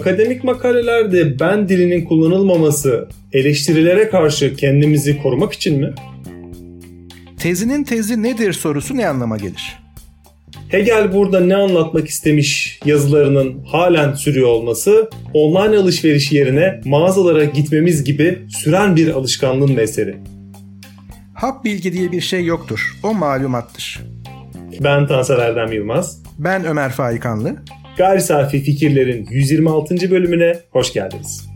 akademik makalelerde ben dilinin kullanılmaması eleştirilere karşı kendimizi korumak için mi? Tezinin tezi nedir sorusu ne anlama gelir? Hegel burada ne anlatmak istemiş yazılarının halen sürüyor olması online alışveriş yerine mağazalara gitmemiz gibi süren bir alışkanlığın eseri. Hap bilgi diye bir şey yoktur. O malumattır. Ben Tansel Erdem Yılmaz. Ben Ömer Faikanlı. Gayri Safi Fikirlerin 126. bölümüne hoş geldiniz.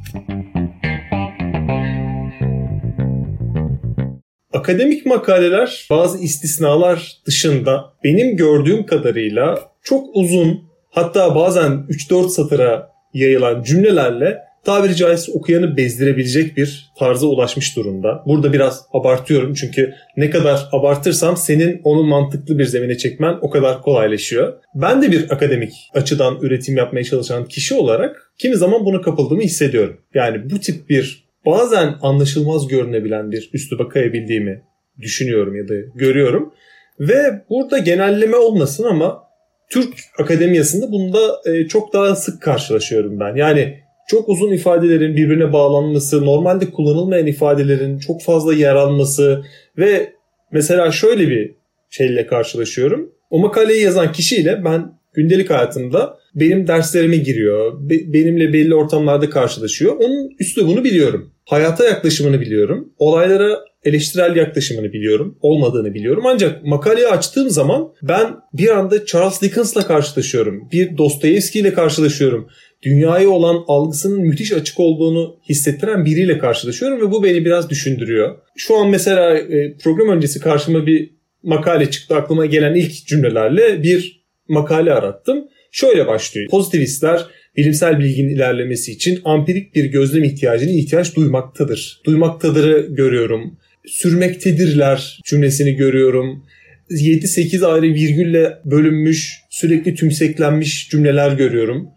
Akademik makaleler bazı istisnalar dışında benim gördüğüm kadarıyla çok uzun hatta bazen 3-4 satıra yayılan cümlelerle tabiri caizse okuyanı bezdirebilecek bir tarza ulaşmış durumda. Burada biraz abartıyorum çünkü ne kadar abartırsam senin onu mantıklı bir zemine çekmen o kadar kolaylaşıyor. Ben de bir akademik açıdan üretim yapmaya çalışan kişi olarak kimi zaman buna kapıldığımı hissediyorum. Yani bu tip bir bazen anlaşılmaz görünebilen bir üsluba kayabildiğimi düşünüyorum ya da görüyorum. Ve burada genelleme olmasın ama Türk akademiyasında bunda e, çok daha sık karşılaşıyorum ben. Yani çok uzun ifadelerin birbirine bağlanması, normalde kullanılmayan ifadelerin çok fazla yer alması ve mesela şöyle bir şeyle karşılaşıyorum. O makaleyi yazan kişiyle ben gündelik hayatımda benim derslerime giriyor, benimle belli ortamlarda karşılaşıyor. Onun üslubunu biliyorum. Hayata yaklaşımını biliyorum. Olaylara eleştirel yaklaşımını biliyorum. Olmadığını biliyorum. Ancak makaleyi açtığım zaman ben bir anda Charles Dickens'la karşılaşıyorum. Bir Dostoyevski ile karşılaşıyorum dünyaya olan algısının müthiş açık olduğunu hissettiren biriyle karşılaşıyorum ve bu beni biraz düşündürüyor. Şu an mesela e, program öncesi karşıma bir makale çıktı. Aklıma gelen ilk cümlelerle bir makale arattım. Şöyle başlıyor. Pozitivistler bilimsel bilginin ilerlemesi için ampirik bir gözlem ihtiyacını ihtiyaç duymaktadır. Duymaktadırı görüyorum. Sürmektedirler cümlesini görüyorum. 7-8 ayrı virgülle bölünmüş, sürekli tümseklenmiş cümleler görüyorum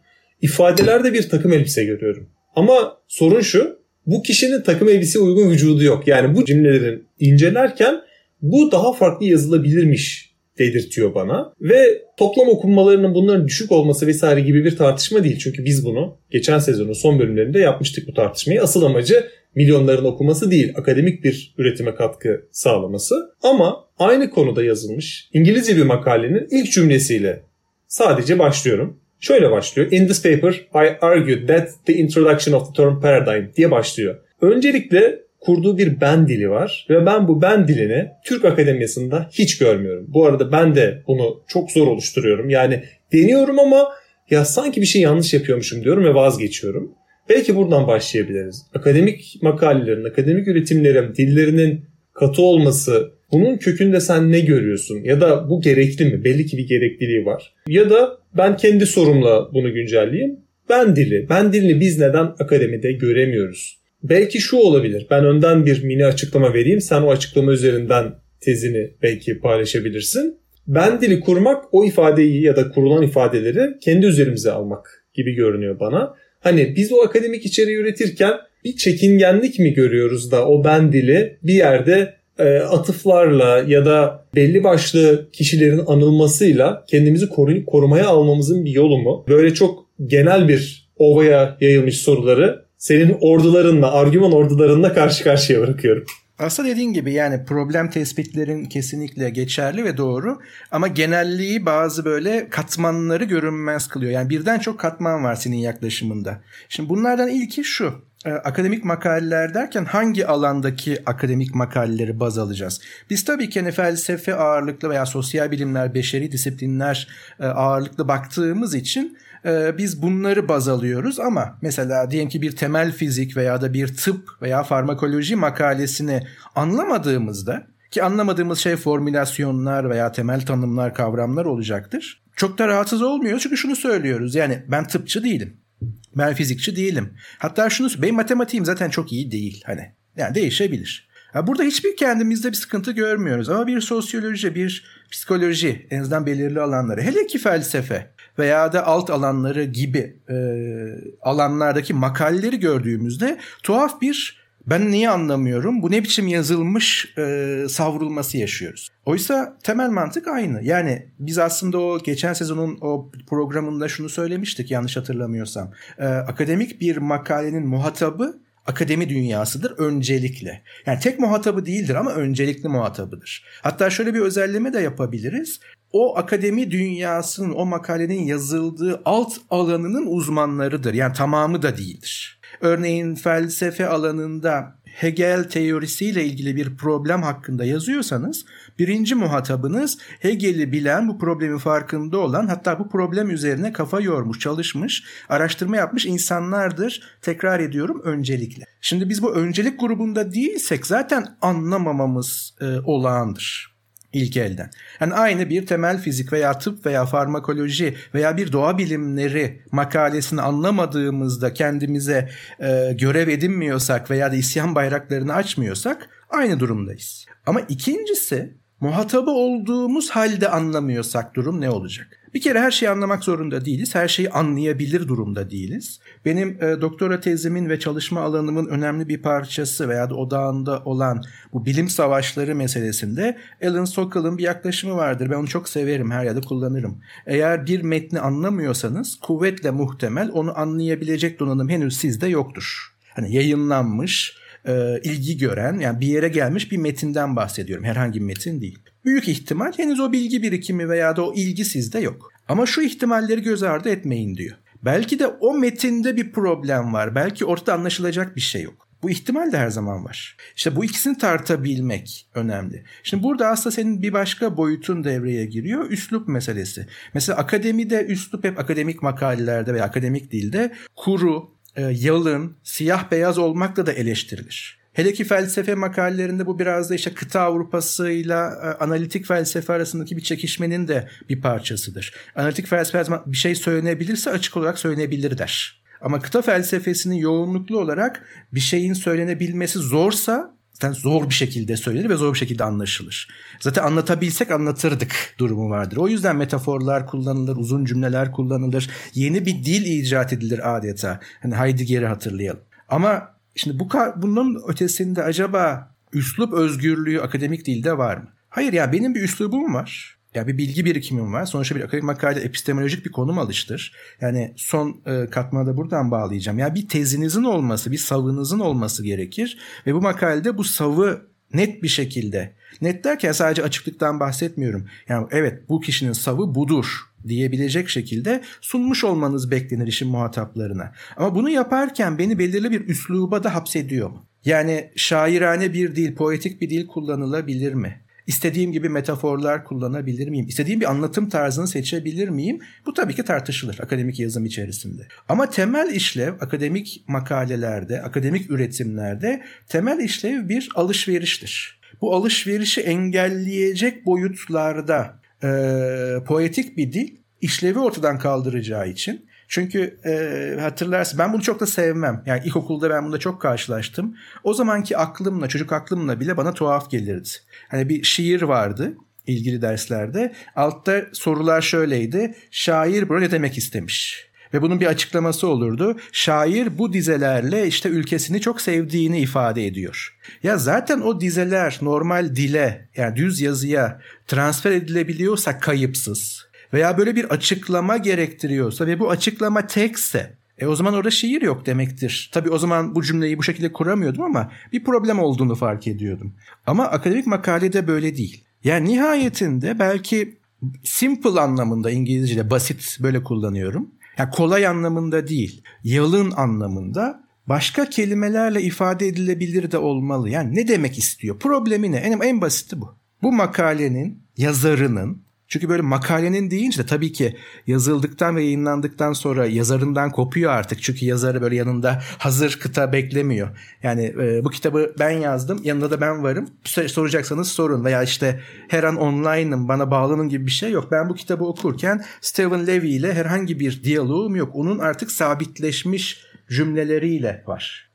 ifadelerde bir takım elbise görüyorum. Ama sorun şu bu kişinin takım elbise uygun vücudu yok. Yani bu cümlelerin incelerken bu daha farklı yazılabilirmiş dedirtiyor bana. Ve toplam okunmalarının bunların düşük olması vesaire gibi bir tartışma değil. Çünkü biz bunu geçen sezonun son bölümlerinde yapmıştık bu tartışmayı. Asıl amacı milyonların okuması değil, akademik bir üretime katkı sağlaması. Ama aynı konuda yazılmış İngilizce bir makalenin ilk cümlesiyle sadece başlıyorum. Şöyle başlıyor. In this paper I argued that the introduction of the term paradigm diye başlıyor. Öncelikle kurduğu bir ben dili var ve ben bu ben dilini Türk Akademiyası'nda hiç görmüyorum. Bu arada ben de bunu çok zor oluşturuyorum. Yani deniyorum ama ya sanki bir şey yanlış yapıyormuşum diyorum ve vazgeçiyorum. Belki buradan başlayabiliriz. Akademik makalelerin, akademik üretimlerin dillerinin katı olması bunun kökünde sen ne görüyorsun? Ya da bu gerekli mi? Belli ki bir gerekliliği var. Ya da ben kendi sorumla bunu güncelleyeyim. Ben dili. Ben dilini biz neden akademide göremiyoruz? Belki şu olabilir. Ben önden bir mini açıklama vereyim. Sen o açıklama üzerinden tezini belki paylaşabilirsin. Ben dili kurmak o ifadeyi ya da kurulan ifadeleri kendi üzerimize almak gibi görünüyor bana. Hani biz o akademik içeriği üretirken bir çekingenlik mi görüyoruz da o ben dili bir yerde e, atıflarla ya da belli başlı kişilerin anılmasıyla kendimizi koru korumaya almamızın bir yolu mu? Böyle çok genel bir ovaya yayılmış soruları senin ordularınla, argüman ordularınla karşı karşıya bırakıyorum. Aslında dediğin gibi yani problem tespitlerin kesinlikle geçerli ve doğru ama genelliği bazı böyle katmanları görünmez kılıyor. Yani birden çok katman var senin yaklaşımında. Şimdi bunlardan ilki şu. E, akademik makaleler derken hangi alandaki akademik makaleleri baz alacağız? Biz tabii ki hani felsefe ağırlıklı veya sosyal bilimler, beşeri disiplinler e, ağırlıklı baktığımız için e, biz bunları baz alıyoruz ama mesela diyelim ki bir temel fizik veya da bir tıp veya farmakoloji makalesini anlamadığımızda ki anlamadığımız şey formülasyonlar veya temel tanımlar, kavramlar olacaktır. Çok da rahatsız olmuyor çünkü şunu söylüyoruz yani ben tıpçı değilim. Ben fizikçi değilim. Hatta şunu benim matematiğim zaten çok iyi değil hani. Yani değişebilir. Ya burada hiçbir kendimizde bir sıkıntı görmüyoruz ama bir sosyoloji, bir psikoloji en azından belirli alanları hele ki felsefe veya da alt alanları gibi e, alanlardaki makaleleri gördüğümüzde tuhaf bir Ben niye anlamıyorum? Bu ne biçim yazılmış e, savrulması yaşıyoruz. Oysa temel mantık aynı. Yani biz aslında o geçen sezonun o programında şunu söylemiştik yanlış hatırlamıyorsam. E, akademik bir makalenin muhatabı akademi dünyasıdır öncelikle. Yani tek muhatabı değildir ama öncelikli muhatabıdır. Hatta şöyle bir özelleme de yapabiliriz. O akademi dünyasının o makalenin yazıldığı alt alanının uzmanlarıdır. Yani tamamı da değildir. Örneğin felsefe alanında Hegel teorisiyle ilgili bir problem hakkında yazıyorsanız birinci muhatabınız Hegel'i bilen, bu problemin farkında olan hatta bu problem üzerine kafa yormuş, çalışmış, araştırma yapmış insanlardır. Tekrar ediyorum öncelikle. Şimdi biz bu öncelik grubunda değilsek zaten anlamamamız e, olağandır ilk elden. Yani aynı bir temel fizik veya tıp veya farmakoloji veya bir doğa bilimleri makalesini anlamadığımızda kendimize e, görev edinmiyorsak veya da isyan bayraklarını açmıyorsak aynı durumdayız. Ama ikincisi muhatabı olduğumuz halde anlamıyorsak durum ne olacak? Bir kere her şeyi anlamak zorunda değiliz. Her şeyi anlayabilir durumda değiliz. Benim e, doktora tezimin ve çalışma alanımın önemli bir parçası veya da odağında olan bu bilim savaşları meselesinde Alan Sokal'ın bir yaklaşımı vardır. Ben onu çok severim, her yerde kullanırım. Eğer bir metni anlamıyorsanız kuvvetle muhtemel onu anlayabilecek donanım henüz sizde yoktur. Hani yayınlanmış, e, ilgi gören yani bir yere gelmiş bir metinden bahsediyorum. Herhangi bir metin değil. Büyük ihtimal henüz o bilgi birikimi veya da o ilgi sizde yok. Ama şu ihtimalleri göz ardı etmeyin diyor. Belki de o metinde bir problem var. Belki ortada anlaşılacak bir şey yok. Bu ihtimal de her zaman var. İşte bu ikisini tartabilmek önemli. Şimdi burada aslında senin bir başka boyutun devreye giriyor. Üslup meselesi. Mesela akademide üslup hep akademik makalelerde veya akademik dilde kuru, e, yalın, siyah beyaz olmakla da eleştirilir. Hele ki felsefe makalelerinde bu biraz da işte kıta Avrupa'sıyla e, analitik felsefe arasındaki bir çekişmenin de bir parçasıdır. Analitik felsefe bir şey söylenebilirse açık olarak söylenebilir der. Ama kıta felsefesinin yoğunluklu olarak bir şeyin söylenebilmesi zorsa zaten zor bir şekilde söylenir ve zor bir şekilde anlaşılır. Zaten anlatabilsek anlatırdık durumu vardır. O yüzden metaforlar kullanılır, uzun cümleler kullanılır. Yeni bir dil icat edilir adeta. Hani Heidegger'i hatırlayalım. Ama şimdi bu bunun ötesinde acaba üslup özgürlüğü akademik dilde var mı? Hayır ya benim bir üslubum var. Ya bir bilgi birikimim var. Sonuçta bir akademik makale epistemolojik bir konum alıştır. Yani son e, katmanı da buradan bağlayacağım. Ya bir tezinizin olması, bir savınızın olması gerekir. Ve bu makalede bu savı net bir şekilde, net derken sadece açıklıktan bahsetmiyorum. Yani evet bu kişinin savı budur diyebilecek şekilde sunmuş olmanız beklenir işin muhataplarına. Ama bunu yaparken beni belirli bir üsluba da hapsediyor mu? Yani şairane bir dil, poetik bir dil kullanılabilir mi? İstediğim gibi metaforlar kullanabilir miyim? İstediğim bir anlatım tarzını seçebilir miyim? Bu tabii ki tartışılır akademik yazım içerisinde. Ama temel işlev akademik makalelerde, akademik üretimlerde temel işlev bir alışveriştir. Bu alışverişi engelleyecek boyutlarda e, poetik bir dil işlevi ortadan kaldıracağı için çünkü e, hatırlarsın ben bunu çok da sevmem. Yani ilkokulda ben bunda çok karşılaştım. O zamanki aklımla, çocuk aklımla bile bana tuhaf gelirdi. Hani bir şiir vardı ilgili derslerde. Altta sorular şöyleydi. Şair burada ne demek istemiş? Ve bunun bir açıklaması olurdu. Şair bu dizelerle işte ülkesini çok sevdiğini ifade ediyor. Ya zaten o dizeler normal dile yani düz yazıya transfer edilebiliyorsa kayıpsız veya böyle bir açıklama gerektiriyorsa ve bu açıklama tekse e o zaman orada şiir yok demektir. Tabii o zaman bu cümleyi bu şekilde kuramıyordum ama bir problem olduğunu fark ediyordum. Ama akademik makalede böyle değil. Yani nihayetinde belki simple anlamında İngilizce'de basit böyle kullanıyorum. Yani kolay anlamında değil, yalın anlamında başka kelimelerle ifade edilebilir de olmalı. Yani ne demek istiyor? Problemi ne? En, en basiti bu. Bu makalenin yazarının çünkü böyle makalenin deyince de tabii ki yazıldıktan ve yayınlandıktan sonra yazarından kopuyor artık. Çünkü yazarı böyle yanında hazır kıta beklemiyor. Yani e, bu kitabı ben yazdım yanında da ben varım. Soracaksanız sorun veya işte her an online'ım bana bağlanın gibi bir şey yok. Ben bu kitabı okurken Stephen Levy ile herhangi bir diyaloğum yok. Onun artık sabitleşmiş cümleleriyle var.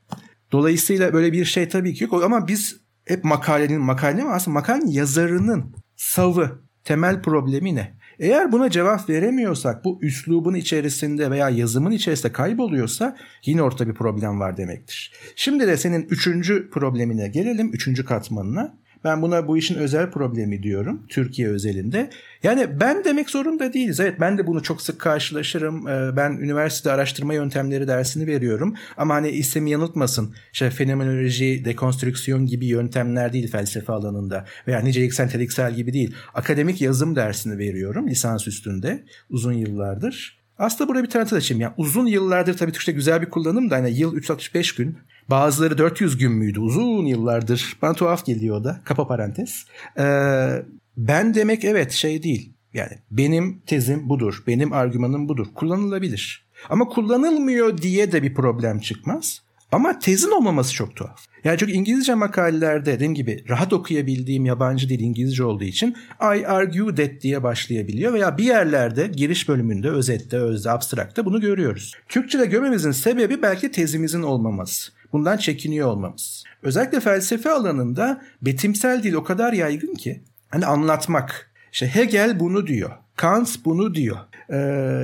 Dolayısıyla böyle bir şey tabii ki yok ama biz hep makalenin makale mi aslında makalenin yazarının savı temel problemi ne? Eğer buna cevap veremiyorsak bu üslubun içerisinde veya yazımın içerisinde kayboluyorsa yine ortada bir problem var demektir. Şimdi de senin üçüncü problemine gelelim, üçüncü katmanına. Ben buna bu işin özel problemi diyorum Türkiye özelinde. Yani ben demek zorunda değiliz. Evet ben de bunu çok sık karşılaşırım. Ee, ben üniversitede araştırma yöntemleri dersini veriyorum. Ama hani ismi yanıltmasın. İşte fenomenoloji, dekonstrüksiyon gibi yöntemler değil felsefe alanında. Veya niceliksel, niteliksel gibi değil. Akademik yazım dersini veriyorum lisans üstünde uzun yıllardır. Aslında burada bir tane açayım. Yani uzun yıllardır tabii Türkçe güzel bir kullanım da hani yıl 365 gün. Bazıları 400 gün müydü? Uzun yıllardır. Bana tuhaf geliyor o da. Kapa parantez. Ee, ben demek evet şey değil. Yani benim tezim budur. Benim argümanım budur. Kullanılabilir. Ama kullanılmıyor diye de bir problem çıkmaz. Ama tezin olmaması çok tuhaf. Yani çünkü İngilizce makalelerde dediğim gibi rahat okuyabildiğim yabancı dil İngilizce olduğu için I argue that diye başlayabiliyor veya bir yerlerde giriş bölümünde özette, özde, abstrakta bunu görüyoruz. Türkçe'de görmemizin sebebi belki tezimizin olmaması. Bundan çekiniyor olmamız. Özellikle felsefe alanında betimsel dil o kadar yaygın ki hani anlatmak. İşte Hegel bunu diyor. Kant bunu diyor. Ee,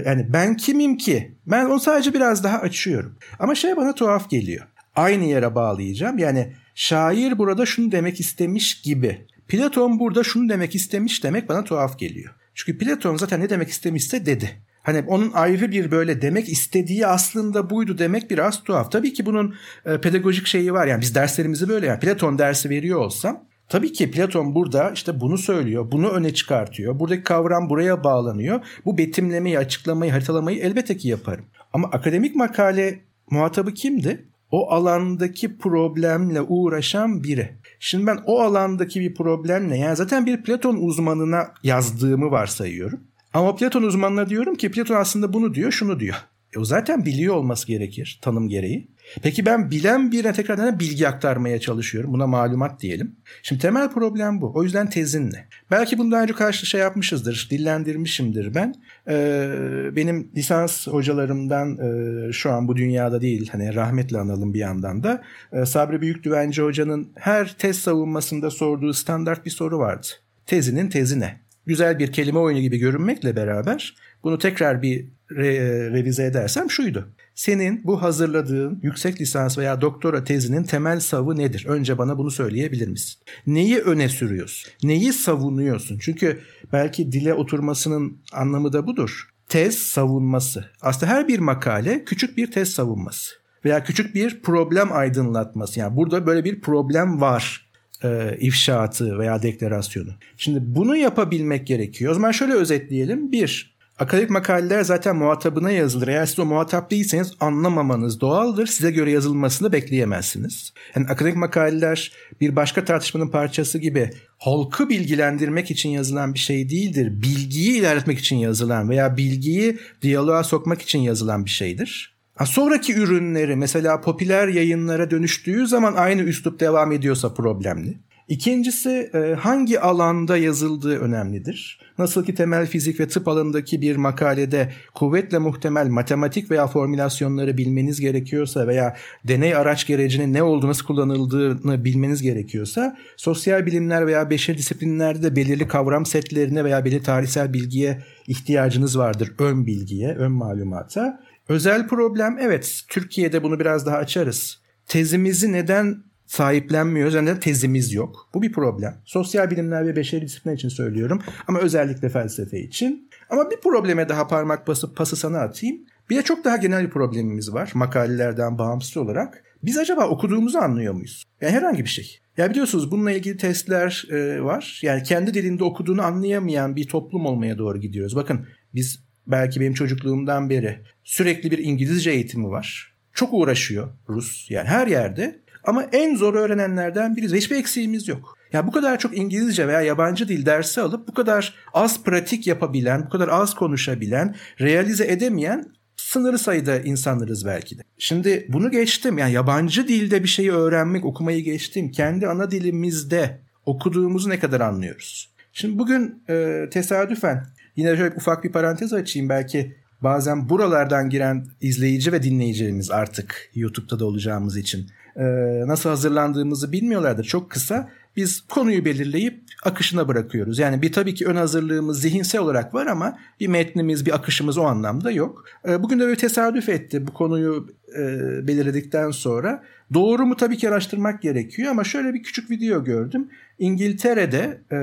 yani ben kimim ki? Ben onu sadece biraz daha açıyorum. Ama şey bana tuhaf geliyor. Aynı yere bağlayacağım. Yani şair burada şunu demek istemiş gibi. Platon burada şunu demek istemiş demek bana tuhaf geliyor. Çünkü Platon zaten ne demek istemişse dedi. Hani onun ayrı bir böyle demek istediği aslında buydu demek biraz tuhaf. Tabii ki bunun e, pedagojik şeyi var. Yani biz derslerimizi böyle yani Platon dersi veriyor olsam Tabii ki Platon burada işte bunu söylüyor, bunu öne çıkartıyor. Buradaki kavram buraya bağlanıyor. Bu betimlemeyi, açıklamayı, haritalamayı elbette ki yaparım. Ama akademik makale muhatabı kimdi? O alandaki problemle uğraşan biri. Şimdi ben o alandaki bir problemle yani zaten bir Platon uzmanına yazdığımı varsayıyorum. Ama Platon uzmanına diyorum ki Platon aslında bunu diyor, şunu diyor. E o zaten biliyor olması gerekir tanım gereği. Peki ben bilen birine tekrardan bilgi aktarmaya çalışıyorum. Buna malumat diyelim. Şimdi temel problem bu. O yüzden tezin ne? Belki bundan önce karşı şey yapmışızdır, dillendirmişimdir ben. Ee, benim lisans hocalarımdan e, şu an bu dünyada değil, hani rahmetle analım bir yandan da. E, Sabri Büyükdüvenci hocanın her tez savunmasında sorduğu standart bir soru vardı. Tezinin tezi ne? Güzel bir kelime oyunu gibi görünmekle beraber bunu tekrar bir re- revize edersem şuydu. Senin bu hazırladığın yüksek lisans veya doktora tezinin temel savı nedir? Önce bana bunu söyleyebilir misin? Neyi öne sürüyorsun? Neyi savunuyorsun? Çünkü belki dile oturmasının anlamı da budur. Tez savunması. Aslında her bir makale küçük bir tez savunması veya küçük bir problem aydınlatması. Yani burada böyle bir problem var e, ifşaatı veya deklarasyonu. Şimdi bunu yapabilmek gerekiyor. O zaman şöyle özetleyelim. Bir, Akademik makaleler zaten muhatabına yazılır. Eğer siz o muhatap değilseniz anlamamanız doğaldır. Size göre yazılmasını bekleyemezsiniz. Yani akademik makaleler bir başka tartışmanın parçası gibi halkı bilgilendirmek için yazılan bir şey değildir. Bilgiyi ilerletmek için yazılan veya bilgiyi diyaloğa sokmak için yazılan bir şeydir. Ha, sonraki ürünleri mesela popüler yayınlara dönüştüğü zaman aynı üslup devam ediyorsa problemli. İkincisi e, hangi alanda yazıldığı önemlidir. Nasıl ki temel fizik ve tıp alanındaki bir makalede kuvvetle muhtemel matematik veya formülasyonları bilmeniz gerekiyorsa veya deney araç gerecinin ne olduğu nasıl kullanıldığını bilmeniz gerekiyorsa sosyal bilimler veya beşer disiplinlerde de belirli kavram setlerine veya belirli tarihsel bilgiye ihtiyacınız vardır. Ön bilgiye, ön malumata. Özel problem evet Türkiye'de bunu biraz daha açarız. Tezimizi neden sahiplenmiyoruz. Yani tezimiz yok. Bu bir problem. Sosyal bilimler ve beşeri disiplinler için söylüyorum. Ama özellikle felsefe için. Ama bir probleme daha parmak basıp pası sana atayım. Bir de çok daha genel bir problemimiz var makalelerden bağımsız olarak. Biz acaba okuduğumuzu anlıyor muyuz? Yani herhangi bir şey. Ya biliyorsunuz bununla ilgili testler e, var. Yani kendi dilinde okuduğunu anlayamayan bir toplum olmaya doğru gidiyoruz. Bakın biz belki benim çocukluğumdan beri sürekli bir İngilizce eğitimi var. Çok uğraşıyor Rus yani her yerde. Ama en zor öğrenenlerden biriz hiçbir eksiğimiz yok. Ya bu kadar çok İngilizce veya yabancı dil dersi alıp bu kadar az pratik yapabilen, bu kadar az konuşabilen, realize edemeyen sınırlı sayıda insanlarız belki de. Şimdi bunu geçtim. Yani yabancı dilde bir şeyi öğrenmek, okumayı geçtim. Kendi ana dilimizde okuduğumuzu ne kadar anlıyoruz? Şimdi bugün e, tesadüfen yine şöyle ufak bir parantez açayım belki bazen buralardan giren izleyici ve dinleyicilerimiz artık YouTube'da da olacağımız için e, nasıl hazırlandığımızı bilmiyorlardır. Çok kısa biz konuyu belirleyip akışına bırakıyoruz. Yani bir tabii ki ön hazırlığımız zihinsel olarak var ama bir metnimiz, bir akışımız o anlamda yok. Ee, bugün de böyle tesadüf etti bu konuyu e, belirledikten sonra. Doğru mu tabii ki araştırmak gerekiyor ama şöyle bir küçük video gördüm. İngiltere'de e,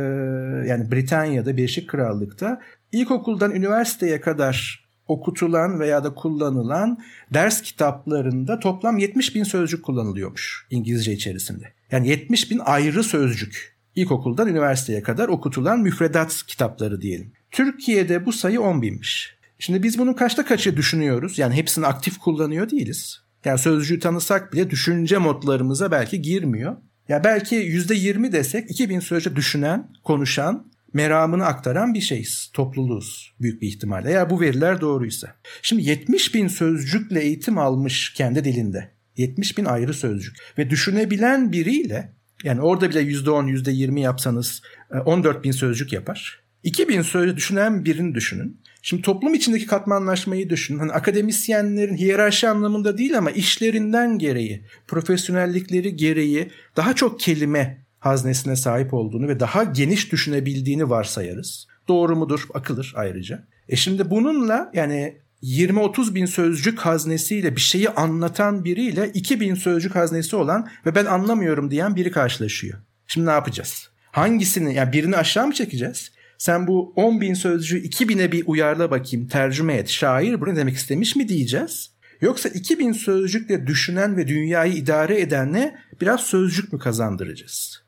yani Britanya'da Birleşik Krallık'ta ilkokuldan üniversiteye kadar okutulan veya da kullanılan ders kitaplarında toplam 70 bin sözcük kullanılıyormuş İngilizce içerisinde. Yani 70 bin ayrı sözcük. İlkokuldan üniversiteye kadar okutulan müfredat kitapları diyelim. Türkiye'de bu sayı 10 binmiş. Şimdi biz bunun kaçta kaçı düşünüyoruz? Yani hepsini aktif kullanıyor değiliz. Yani sözcüğü tanısak bile düşünce modlarımıza belki girmiyor. Ya belki %20 desek 2000 sözcük düşünen, konuşan, meramını aktaran bir şeyiz. Topluluğuz büyük bir ihtimalle. Eğer bu veriler doğruysa. Şimdi 70 bin sözcükle eğitim almış kendi dilinde. 70 bin ayrı sözcük. Ve düşünebilen biriyle yani orada bile %10, %20 yapsanız 14 e, bin sözcük yapar. 2000 sözcük düşünen birini düşünün. Şimdi toplum içindeki katmanlaşmayı düşünün. Hani akademisyenlerin hiyerarşi anlamında değil ama işlerinden gereği, profesyonellikleri gereği daha çok kelime haznesine sahip olduğunu ve daha geniş düşünebildiğini varsayarız. Doğru mudur? Akılır ayrıca. E şimdi bununla yani 20-30 bin sözcük haznesiyle bir şeyi anlatan biriyle 2 bin sözcük haznesi olan ve ben anlamıyorum diyen biri karşılaşıyor. Şimdi ne yapacağız? Hangisini yani birini aşağı mı çekeceğiz? Sen bu 10 bin sözcüğü 2 bine bir uyarla bakayım tercüme et. Şair bunu demek istemiş mi diyeceğiz? Yoksa 2000 sözcükle düşünen ve dünyayı idare edenle biraz sözcük mü kazandıracağız?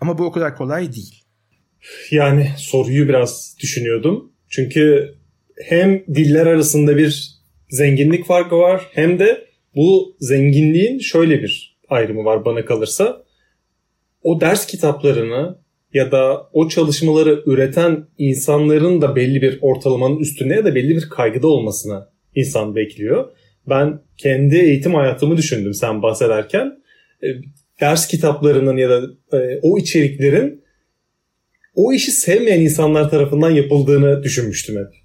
Ama bu o kadar kolay değil. Yani soruyu biraz düşünüyordum. Çünkü hem diller arasında bir zenginlik farkı var hem de bu zenginliğin şöyle bir ayrımı var bana kalırsa. O ders kitaplarını ya da o çalışmaları üreten insanların da belli bir ortalamanın üstünde ya da belli bir kaygıda olmasını insan bekliyor. Ben kendi eğitim hayatımı düşündüm sen bahsederken. E, ders kitaplarının ya da e, o içeriklerin o işi sevmeyen insanlar tarafından yapıldığını düşünmüştüm hep.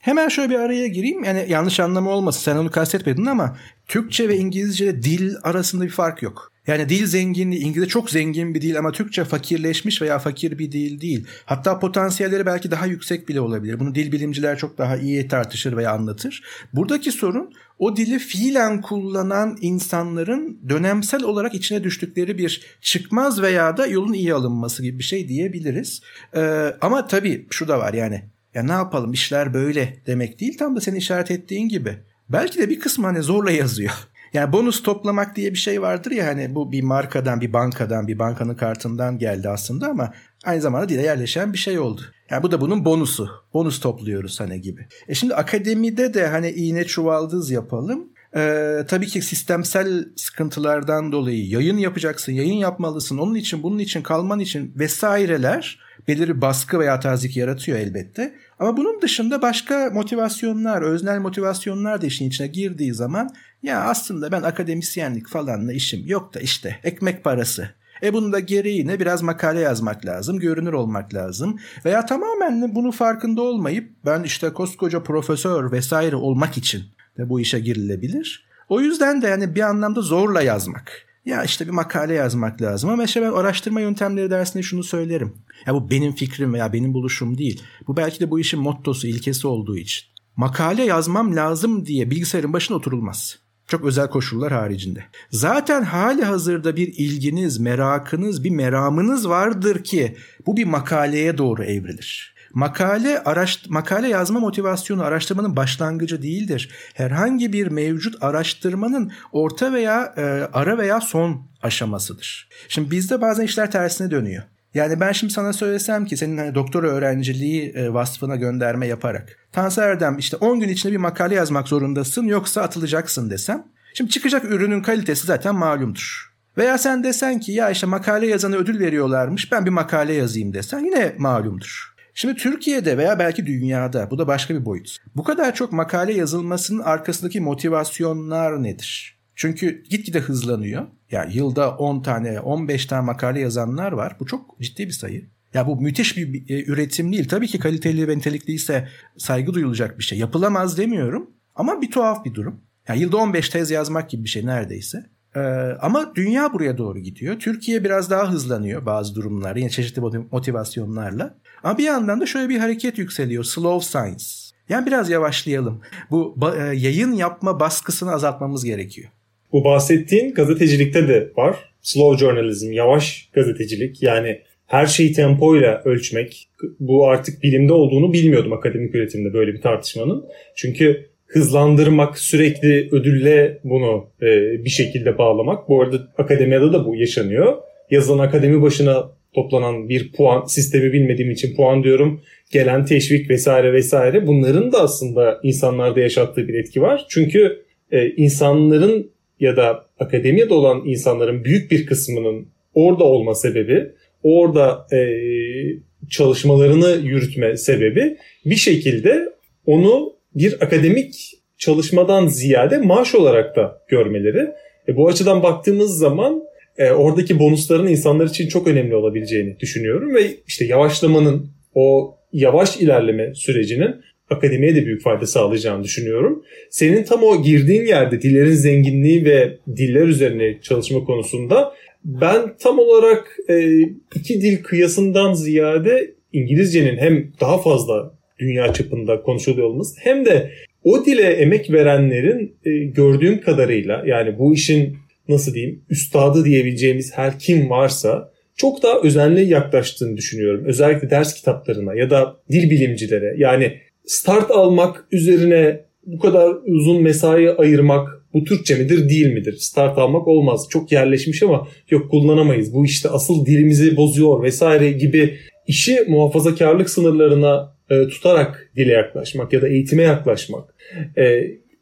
Hemen şöyle bir araya gireyim. Yani yanlış anlamı olmasın. Sen onu kastetmedin ama Türkçe ve İngilizce dil arasında bir fark yok. Yani dil zenginliği, İngilizce çok zengin bir dil ama Türkçe fakirleşmiş veya fakir bir dil değil. Hatta potansiyelleri belki daha yüksek bile olabilir. Bunu dil bilimciler çok daha iyi tartışır veya anlatır. Buradaki sorun o dili fiilen kullanan insanların dönemsel olarak içine düştükleri bir çıkmaz veya da yolun iyi alınması gibi bir şey diyebiliriz. Ee, ama tabii şu da var yani ya ne yapalım işler böyle demek değil tam da senin işaret ettiğin gibi. Belki de bir kısmı hani zorla yazıyor. Yani bonus toplamak diye bir şey vardır ya hani bu bir markadan, bir bankadan, bir bankanın kartından geldi aslında ama aynı zamanda dile yerleşen bir şey oldu. Yani bu da bunun bonusu. Bonus topluyoruz hani gibi. E şimdi akademide de hani iğne çuvaldız yapalım. Ee, tabii ki sistemsel sıkıntılardan dolayı yayın yapacaksın, yayın yapmalısın. Onun için, bunun için, kalman için vesaireler belirli baskı veya tazik yaratıyor elbette. Ama bunun dışında başka motivasyonlar, öznel motivasyonlar da işin içine girdiği zaman ya aslında ben akademisyenlik falanla işim yok da işte ekmek parası. E bunun da gereği ne? Biraz makale yazmak lazım, görünür olmak lazım. Veya tamamen bunu farkında olmayıp ben işte koskoca profesör vesaire olmak için de bu işe girilebilir. O yüzden de yani bir anlamda zorla yazmak. Ya işte bir makale yazmak lazım ama işte ben araştırma yöntemleri dersinde şunu söylerim. Ya bu benim fikrim veya benim buluşum değil. Bu belki de bu işin mottosu, ilkesi olduğu için. Makale yazmam lazım diye bilgisayarın başına oturulmaz. Çok özel koşullar haricinde. Zaten hali hazırda bir ilginiz, merakınız, bir meramınız vardır ki bu bir makaleye doğru evrilir. Makale araş, makale yazma motivasyonu araştırmanın başlangıcı değildir. Herhangi bir mevcut araştırmanın orta veya e, ara veya son aşamasıdır. Şimdi bizde bazen işler tersine dönüyor. Yani ben şimdi sana söylesem ki senin hani doktora öğrenciliği e, vasfına gönderme yaparak Tansu Erdem işte 10 gün içinde bir makale yazmak zorundasın yoksa atılacaksın desem. Şimdi çıkacak ürünün kalitesi zaten malumdur. Veya sen desen ki ya işte makale yazana ödül veriyorlarmış ben bir makale yazayım desen yine malumdur. Şimdi Türkiye'de veya belki dünyada bu da başka bir boyut. Bu kadar çok makale yazılmasının arkasındaki motivasyonlar nedir? Çünkü gitgide hızlanıyor. Ya yılda 10 tane, 15 tane makale yazanlar var. Bu çok ciddi bir sayı. Ya bu müthiş bir e, üretim değil. Tabii ki kaliteli ve nitelikliyse saygı duyulacak bir şey. Yapılamaz demiyorum ama bir tuhaf bir durum. Ya yılda 15 tez yazmak gibi bir şey neredeyse. Ee, ama dünya buraya doğru gidiyor. Türkiye biraz daha hızlanıyor bazı durumlar. Yine çeşitli motivasyonlarla. Ama bir yandan da şöyle bir hareket yükseliyor. Slow science. Yani biraz yavaşlayalım. Bu e, yayın yapma baskısını azaltmamız gerekiyor. Bu bahsettiğin gazetecilikte de var. Slow journalism, yavaş gazetecilik. Yani her şeyi tempoyla ölçmek. Bu artık bilimde olduğunu bilmiyordum akademik üretimde böyle bir tartışmanın. Çünkü hızlandırmak, sürekli ödülle bunu e, bir şekilde bağlamak. Bu arada akademiyada da bu yaşanıyor. Yazılan akademi başına toplanan bir puan sistemi bilmediğim için puan diyorum. Gelen teşvik vesaire vesaire bunların da aslında insanlarda yaşattığı bir etki var. Çünkü e, insanların ya da akademiyada olan insanların büyük bir kısmının orada olma sebebi, orada e, çalışmalarını yürütme sebebi bir şekilde onu bir akademik çalışmadan ziyade maaş olarak da görmeleri. E, bu açıdan baktığımız zaman e, oradaki bonusların insanlar için çok önemli olabileceğini düşünüyorum ve işte yavaşlamanın o yavaş ilerleme sürecinin akademiye de büyük fayda sağlayacağını düşünüyorum. Senin tam o girdiğin yerde dillerin zenginliği ve diller üzerine çalışma konusunda ben tam olarak e, iki dil kıyasından ziyade İngilizcenin hem daha fazla dünya çapında konuşuluyor olması hem de o dile emek verenlerin e, gördüğüm kadarıyla yani bu işin nasıl diyeyim üstadı diyebileceğimiz her kim varsa çok daha özenli yaklaştığını düşünüyorum. Özellikle ders kitaplarına ya da dil bilimcilere yani start almak üzerine bu kadar uzun mesai ayırmak bu Türkçe midir değil midir? Start almak olmaz. Çok yerleşmiş ama yok kullanamayız. Bu işte asıl dilimizi bozuyor vesaire gibi işi muhafazakarlık sınırlarına e, tutarak dile yaklaşmak ya da eğitime yaklaşmak, e,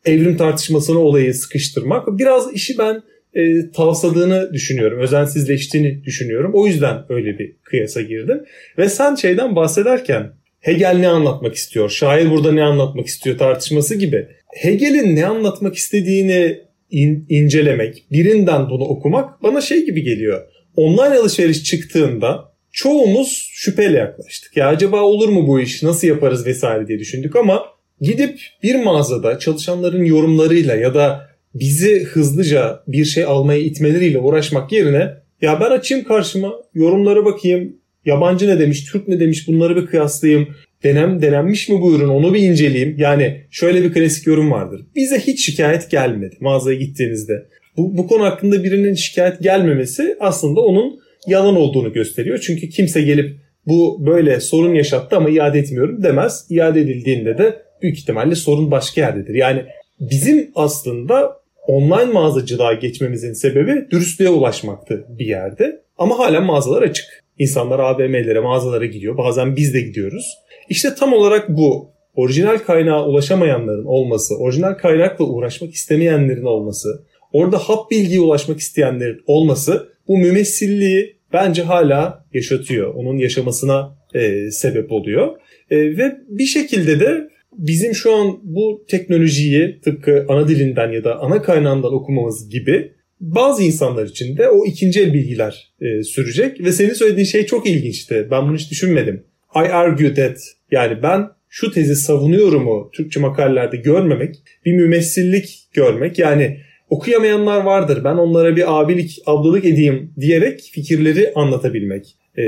evrim tartışmasına olayı sıkıştırmak biraz işi ben e, tavsadığını düşünüyorum. Özensizleştiğini düşünüyorum. O yüzden öyle bir kıyasa girdim. Ve sen şeyden bahsederken Hegel ne anlatmak istiyor? Şair burada ne anlatmak istiyor tartışması gibi. Hegel'in ne anlatmak istediğini in, incelemek, birinden bunu okumak bana şey gibi geliyor. Online alışveriş çıktığında çoğumuz şüpheyle yaklaştık. Ya acaba olur mu bu iş, nasıl yaparız vesaire diye düşündük ama gidip bir mağazada çalışanların yorumlarıyla ya da bizi hızlıca bir şey almaya itmeleriyle uğraşmak yerine ya ben açayım karşıma yorumlara bakayım yabancı ne demiş Türk ne demiş bunları bir kıyaslayayım denem denenmiş mi bu ürün onu bir inceleyeyim. Yani şöyle bir klasik yorum vardır. Bize hiç şikayet gelmedi mağazaya gittiğinizde. Bu, bu konu hakkında birinin şikayet gelmemesi aslında onun yalan olduğunu gösteriyor. Çünkü kimse gelip bu böyle sorun yaşattı ama iade etmiyorum demez. İade edildiğinde de büyük ihtimalle sorun başka yerdedir. Yani bizim aslında online mağazacılığa geçmemizin sebebi dürüstlüğe ulaşmaktı bir yerde. Ama hala mağazalar açık. İnsanlar AVM'lere, mağazalara gidiyor. Bazen biz de gidiyoruz. İşte tam olarak bu. Orijinal kaynağa ulaşamayanların olması, orijinal kaynakla uğraşmak istemeyenlerin olması, orada hap bilgiye ulaşmak isteyenlerin olması bu mümessilliği bence hala yaşatıyor. Onun yaşamasına e, sebep oluyor. E, ve bir şekilde de bizim şu an bu teknolojiyi tıpkı ana dilinden ya da ana kaynağından okumamız gibi bazı insanlar için de o ikinci el bilgiler e, sürecek. Ve senin söylediğin şey çok ilginçti. Ben bunu hiç düşünmedim. I argue that yani ben şu tezi savunuyorum o Türkçe makalelerde görmemek, bir mümessillik görmek. Yani okuyamayanlar vardır. Ben onlara bir abilik, ablalık edeyim diyerek fikirleri anlatabilmek. E,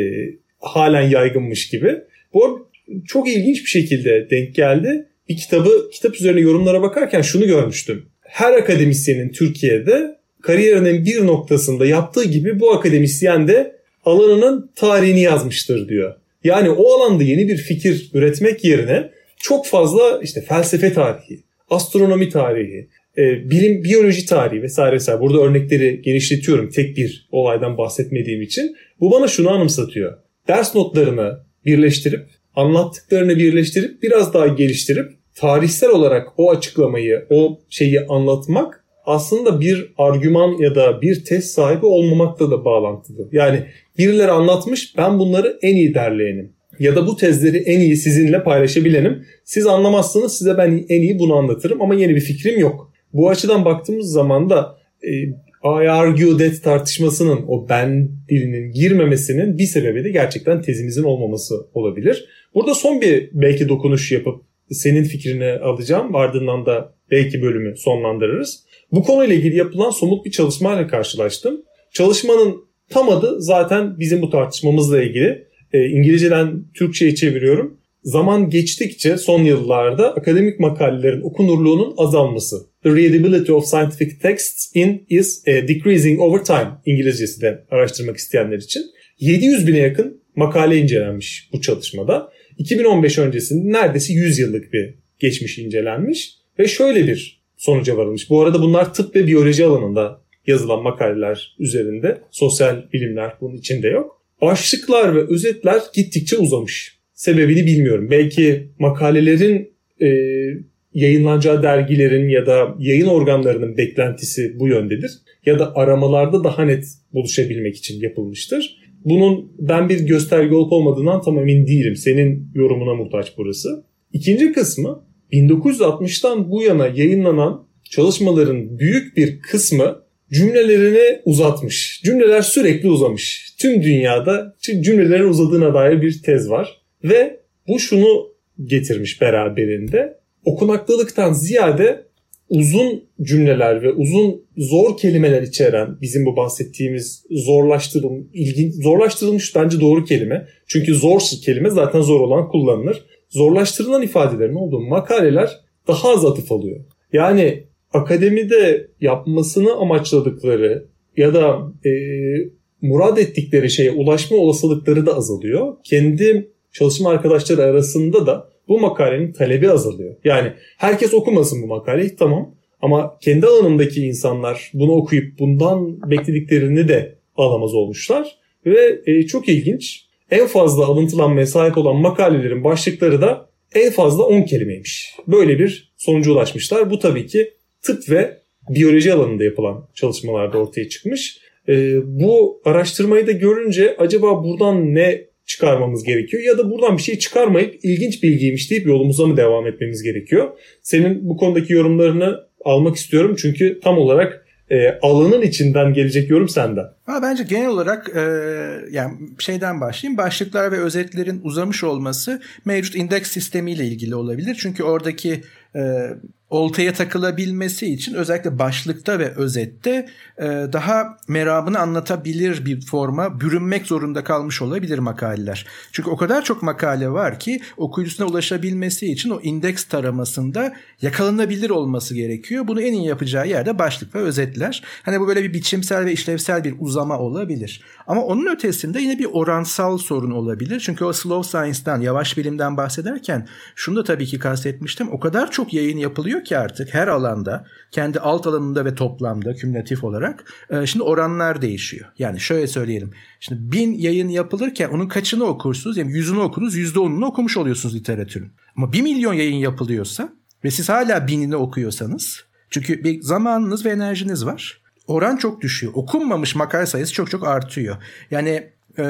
halen yaygınmış gibi. Bu çok ilginç bir şekilde denk geldi. Bir kitabı, kitap üzerine yorumlara bakarken şunu görmüştüm. Her akademisyenin Türkiye'de kariyerinin bir noktasında yaptığı gibi bu akademisyen de alanının tarihini yazmıştır diyor. Yani o alanda yeni bir fikir üretmek yerine çok fazla işte felsefe tarihi, astronomi tarihi, e, bilim, biyoloji tarihi vesaire vesaire. Burada örnekleri genişletiyorum tek bir olaydan bahsetmediğim için. Bu bana şunu anımsatıyor. Ders notlarını birleştirip, anlattıklarını birleştirip, biraz daha geliştirip tarihsel olarak o açıklamayı, o şeyi anlatmak aslında bir argüman ya da bir test sahibi olmamakla da bağlantılı. Yani birileri anlatmış ben bunları en iyi derleyenim. Ya da bu tezleri en iyi sizinle paylaşabilenim. Siz anlamazsınız size ben en iyi bunu anlatırım ama yeni bir fikrim yok. Bu açıdan baktığımız zaman da e, I argue that tartışmasının o ben dilinin girmemesinin bir sebebi de gerçekten tezimizin olmaması olabilir. Burada son bir belki dokunuş yapıp senin fikrini alacağım. Ardından da belki bölümü sonlandırırız. Bu konuyla ilgili yapılan somut bir çalışmayla karşılaştım. Çalışmanın tam adı zaten bizim bu tartışmamızla ilgili. E, İngilizceden Türkçe'ye çeviriyorum. Zaman geçtikçe son yıllarda akademik makalelerin okunurluğunun azalması. The readability of scientific texts in is uh, decreasing over time. İngilizcesi de araştırmak isteyenler için. 700 bine yakın makale incelenmiş bu çalışmada. 2015 öncesinde neredeyse 100 yıllık bir geçmiş incelenmiş ve şöyle bir sonuca varılmış. Bu arada bunlar tıp ve biyoloji alanında yazılan makaleler üzerinde. Sosyal bilimler bunun içinde yok. Başlıklar ve özetler gittikçe uzamış. Sebebini bilmiyorum. Belki makalelerin e, yayınlanacağı dergilerin ya da yayın organlarının beklentisi bu yöndedir. Ya da aramalarda daha net buluşabilmek için yapılmıştır. Bunun ben bir gösterge olup olmadığından tam emin değilim. Senin yorumuna muhtaç burası. İkinci kısmı 1960'tan bu yana yayınlanan çalışmaların büyük bir kısmı cümlelerini uzatmış. Cümleler sürekli uzamış. Tüm dünyada cümlelerin uzadığına dair bir tez var. Ve bu şunu getirmiş beraberinde. Okunaklılıktan ziyade uzun cümleler ve uzun zor kelimeler içeren bizim bu bahsettiğimiz zorlaştırılmış, ilginç, zorlaştırılmış bence doğru kelime. Çünkü zor kelime zaten zor olan kullanılır. Zorlaştırılan ifadelerin olduğu makaleler daha az atıf alıyor. Yani akademide yapmasını amaçladıkları ya da e, murad ettikleri şeye ulaşma olasılıkları da azalıyor. Kendi çalışma arkadaşları arasında da bu makalenin talebi azalıyor. Yani herkes okumasın bu makaleyi tamam ama kendi alanındaki insanlar bunu okuyup bundan beklediklerini de alamaz olmuşlar. Ve e, çok ilginç en fazla alıntılanmaya sahip olan makalelerin başlıkları da en fazla 10 kelimeymiş. Böyle bir sonuca ulaşmışlar. Bu tabii ki tıp ve biyoloji alanında yapılan çalışmalarda ortaya çıkmış. E, bu araştırmayı da görünce acaba buradan ne çıkarmamız gerekiyor ya da buradan bir şey çıkarmayıp ilginç bilgiymiş deyip yolumuza mı devam etmemiz gerekiyor? Senin bu konudaki yorumlarını almak istiyorum çünkü tam olarak e, alanın içinden gelecek yorum senden. Ama bence genel olarak e, yani şeyden başlayayım. Başlıklar ve özetlerin uzamış olması mevcut indeks sistemiyle ilgili olabilir. Çünkü oradaki e, oltaya takılabilmesi için özellikle başlıkta ve özette e, daha meramını anlatabilir bir forma bürünmek zorunda kalmış olabilir makaleler. Çünkü o kadar çok makale var ki okuyucusuna ulaşabilmesi için o indeks taramasında yakalanabilir olması gerekiyor. Bunu en iyi yapacağı yerde başlık ve özetler. Hani bu böyle bir biçimsel ve işlevsel bir uzama olabilir. Ama onun ötesinde yine bir oransal sorun olabilir. Çünkü o slow science'dan, yavaş bilimden bahsederken şunu da tabii ki kastetmiştim. O kadar çok yayın yapılıyor ki artık her alanda, kendi alt alanında ve toplamda kümülatif olarak e, şimdi oranlar değişiyor. Yani şöyle söyleyelim. Şimdi bin yayın yapılırken onun kaçını okursunuz? Yani yüzünü okunuz, yüzde onunu okumuş oluyorsunuz literatürün. Ama bir milyon yayın yapılıyorsa ve siz hala binini okuyorsanız çünkü bir zamanınız ve enerjiniz var. Oran çok düşüyor. Okunmamış makale sayısı çok çok artıyor. Yani e,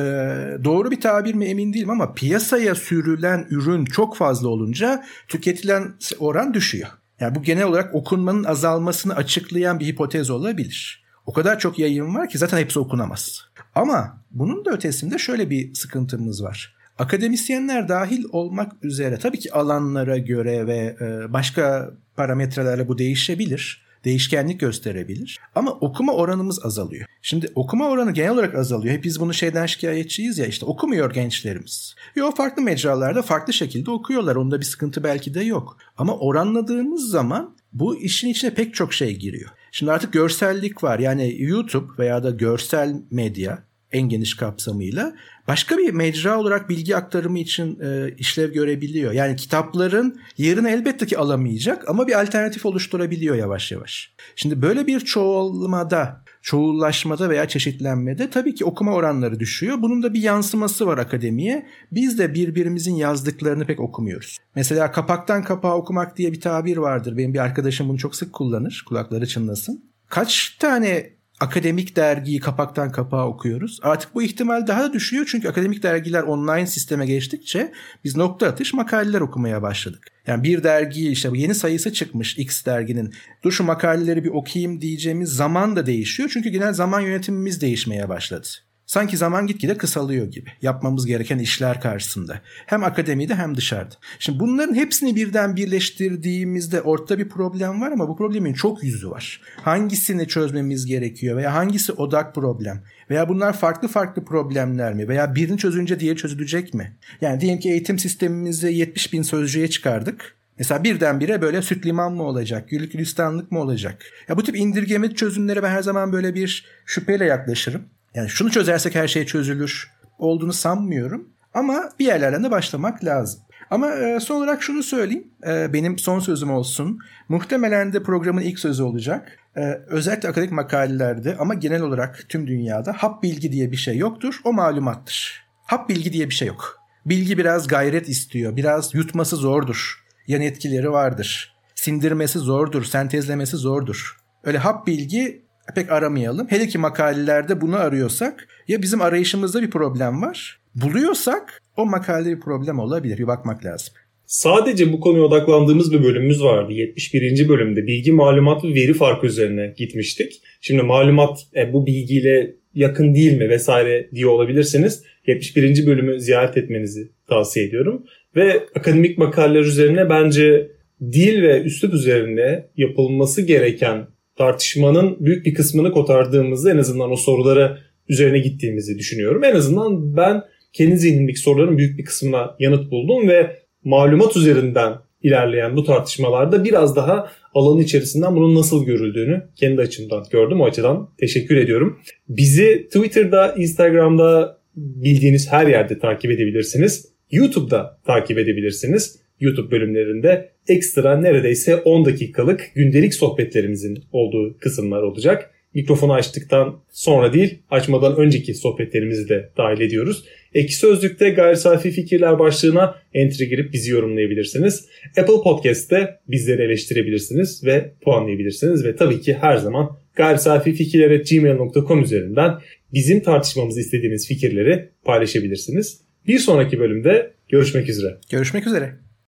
doğru bir tabir mi emin değilim ama piyasaya sürülen ürün çok fazla olunca tüketilen oran düşüyor. Yani bu genel olarak okunmanın azalmasını açıklayan bir hipotez olabilir. O kadar çok yayın var ki zaten hepsi okunamaz. Ama bunun da ötesinde şöyle bir sıkıntımız var. Akademisyenler dahil olmak üzere tabii ki alanlara göre ve e, başka parametrelerle bu değişebilir değişkenlik gösterebilir. Ama okuma oranımız azalıyor. Şimdi okuma oranı genel olarak azalıyor. Hep biz bunu şeyden şikayetçiyiz ya işte okumuyor gençlerimiz. Yo farklı mecralarda farklı şekilde okuyorlar. Onda bir sıkıntı belki de yok. Ama oranladığımız zaman bu işin içine pek çok şey giriyor. Şimdi artık görsellik var. Yani YouTube veya da görsel medya en geniş kapsamıyla başka bir mecra olarak bilgi aktarımı için e, işlev görebiliyor. Yani kitapların yerini elbette ki alamayacak ama bir alternatif oluşturabiliyor yavaş yavaş. Şimdi böyle bir çoğalmada, çoğullaşmada veya çeşitlenmede tabii ki okuma oranları düşüyor. Bunun da bir yansıması var akademiye. Biz de birbirimizin yazdıklarını pek okumuyoruz. Mesela kapaktan kapağa okumak diye bir tabir vardır. Benim bir arkadaşım bunu çok sık kullanır. Kulakları çınlasın. Kaç tane akademik dergiyi kapaktan kapağa okuyoruz. Artık bu ihtimal daha da düşüyor çünkü akademik dergiler online sisteme geçtikçe biz nokta atış makaleler okumaya başladık. Yani bir dergi işte bu yeni sayısı çıkmış X derginin. Dur şu makaleleri bir okuyayım diyeceğimiz zaman da değişiyor. Çünkü genel zaman yönetimimiz değişmeye başladı. Sanki zaman gitgide kısalıyor gibi. Yapmamız gereken işler karşısında. Hem akademide hem dışarıda. Şimdi bunların hepsini birden birleştirdiğimizde ortada bir problem var ama bu problemin çok yüzü var. Hangisini çözmemiz gerekiyor veya hangisi odak problem? Veya bunlar farklı farklı problemler mi? Veya birini çözünce diğeri çözülecek mi? Yani diyelim ki eğitim sistemimizi 70 bin sözcüğe çıkardık. Mesela birdenbire böyle süt liman mı olacak, güllük gülistanlık mı olacak? Ya bu tip indirgeme çözümlere ben her zaman böyle bir şüpheyle yaklaşırım. Yani şunu çözersek her şey çözülür olduğunu sanmıyorum. Ama bir yerlerden de başlamak lazım. Ama e, son olarak şunu söyleyeyim. E, benim son sözüm olsun. Muhtemelen de programın ilk sözü olacak. E, özellikle akademik makalelerde ama genel olarak tüm dünyada hap bilgi diye bir şey yoktur. O malumattır. Hap bilgi diye bir şey yok. Bilgi biraz gayret istiyor. Biraz yutması zordur. Yan etkileri vardır. Sindirmesi zordur. Sentezlemesi zordur. Öyle hap bilgi pek aramayalım. Hele ki makalelerde bunu arıyorsak ya bizim arayışımızda bir problem var. Buluyorsak o makalede bir problem olabilir. Bir bakmak lazım. Sadece bu konuya odaklandığımız bir bölümümüz vardı. 71. bölümde bilgi, malumat ve veri farkı üzerine gitmiştik. Şimdi malumat e, bu bilgiyle yakın değil mi vesaire diye olabilirsiniz. 71. bölümü ziyaret etmenizi tavsiye ediyorum. Ve akademik makaleler üzerine bence dil ve üslup üzerine yapılması gereken tartışmanın büyük bir kısmını kotardığımızda en azından o sorulara üzerine gittiğimizi düşünüyorum. En azından ben kendi zihnimdeki soruların büyük bir kısmına yanıt buldum ve malumat üzerinden ilerleyen bu tartışmalarda biraz daha alanın içerisinden bunun nasıl görüldüğünü kendi açımdan gördüm. O açıdan teşekkür ediyorum. Bizi Twitter'da, Instagram'da bildiğiniz her yerde takip edebilirsiniz. YouTube'da takip edebilirsiniz. YouTube bölümlerinde ekstra neredeyse 10 dakikalık gündelik sohbetlerimizin olduğu kısımlar olacak. Mikrofonu açtıktan sonra değil, açmadan önceki sohbetlerimizi de dahil ediyoruz. Eki Sözlük'te gayri safi fikirler başlığına entry girip bizi yorumlayabilirsiniz. Apple Podcast'te bizleri eleştirebilirsiniz ve puanlayabilirsiniz. Ve tabii ki her zaman gayri safi gmail.com üzerinden bizim tartışmamızı istediğiniz fikirleri paylaşabilirsiniz. Bir sonraki bölümde görüşmek üzere. Görüşmek üzere.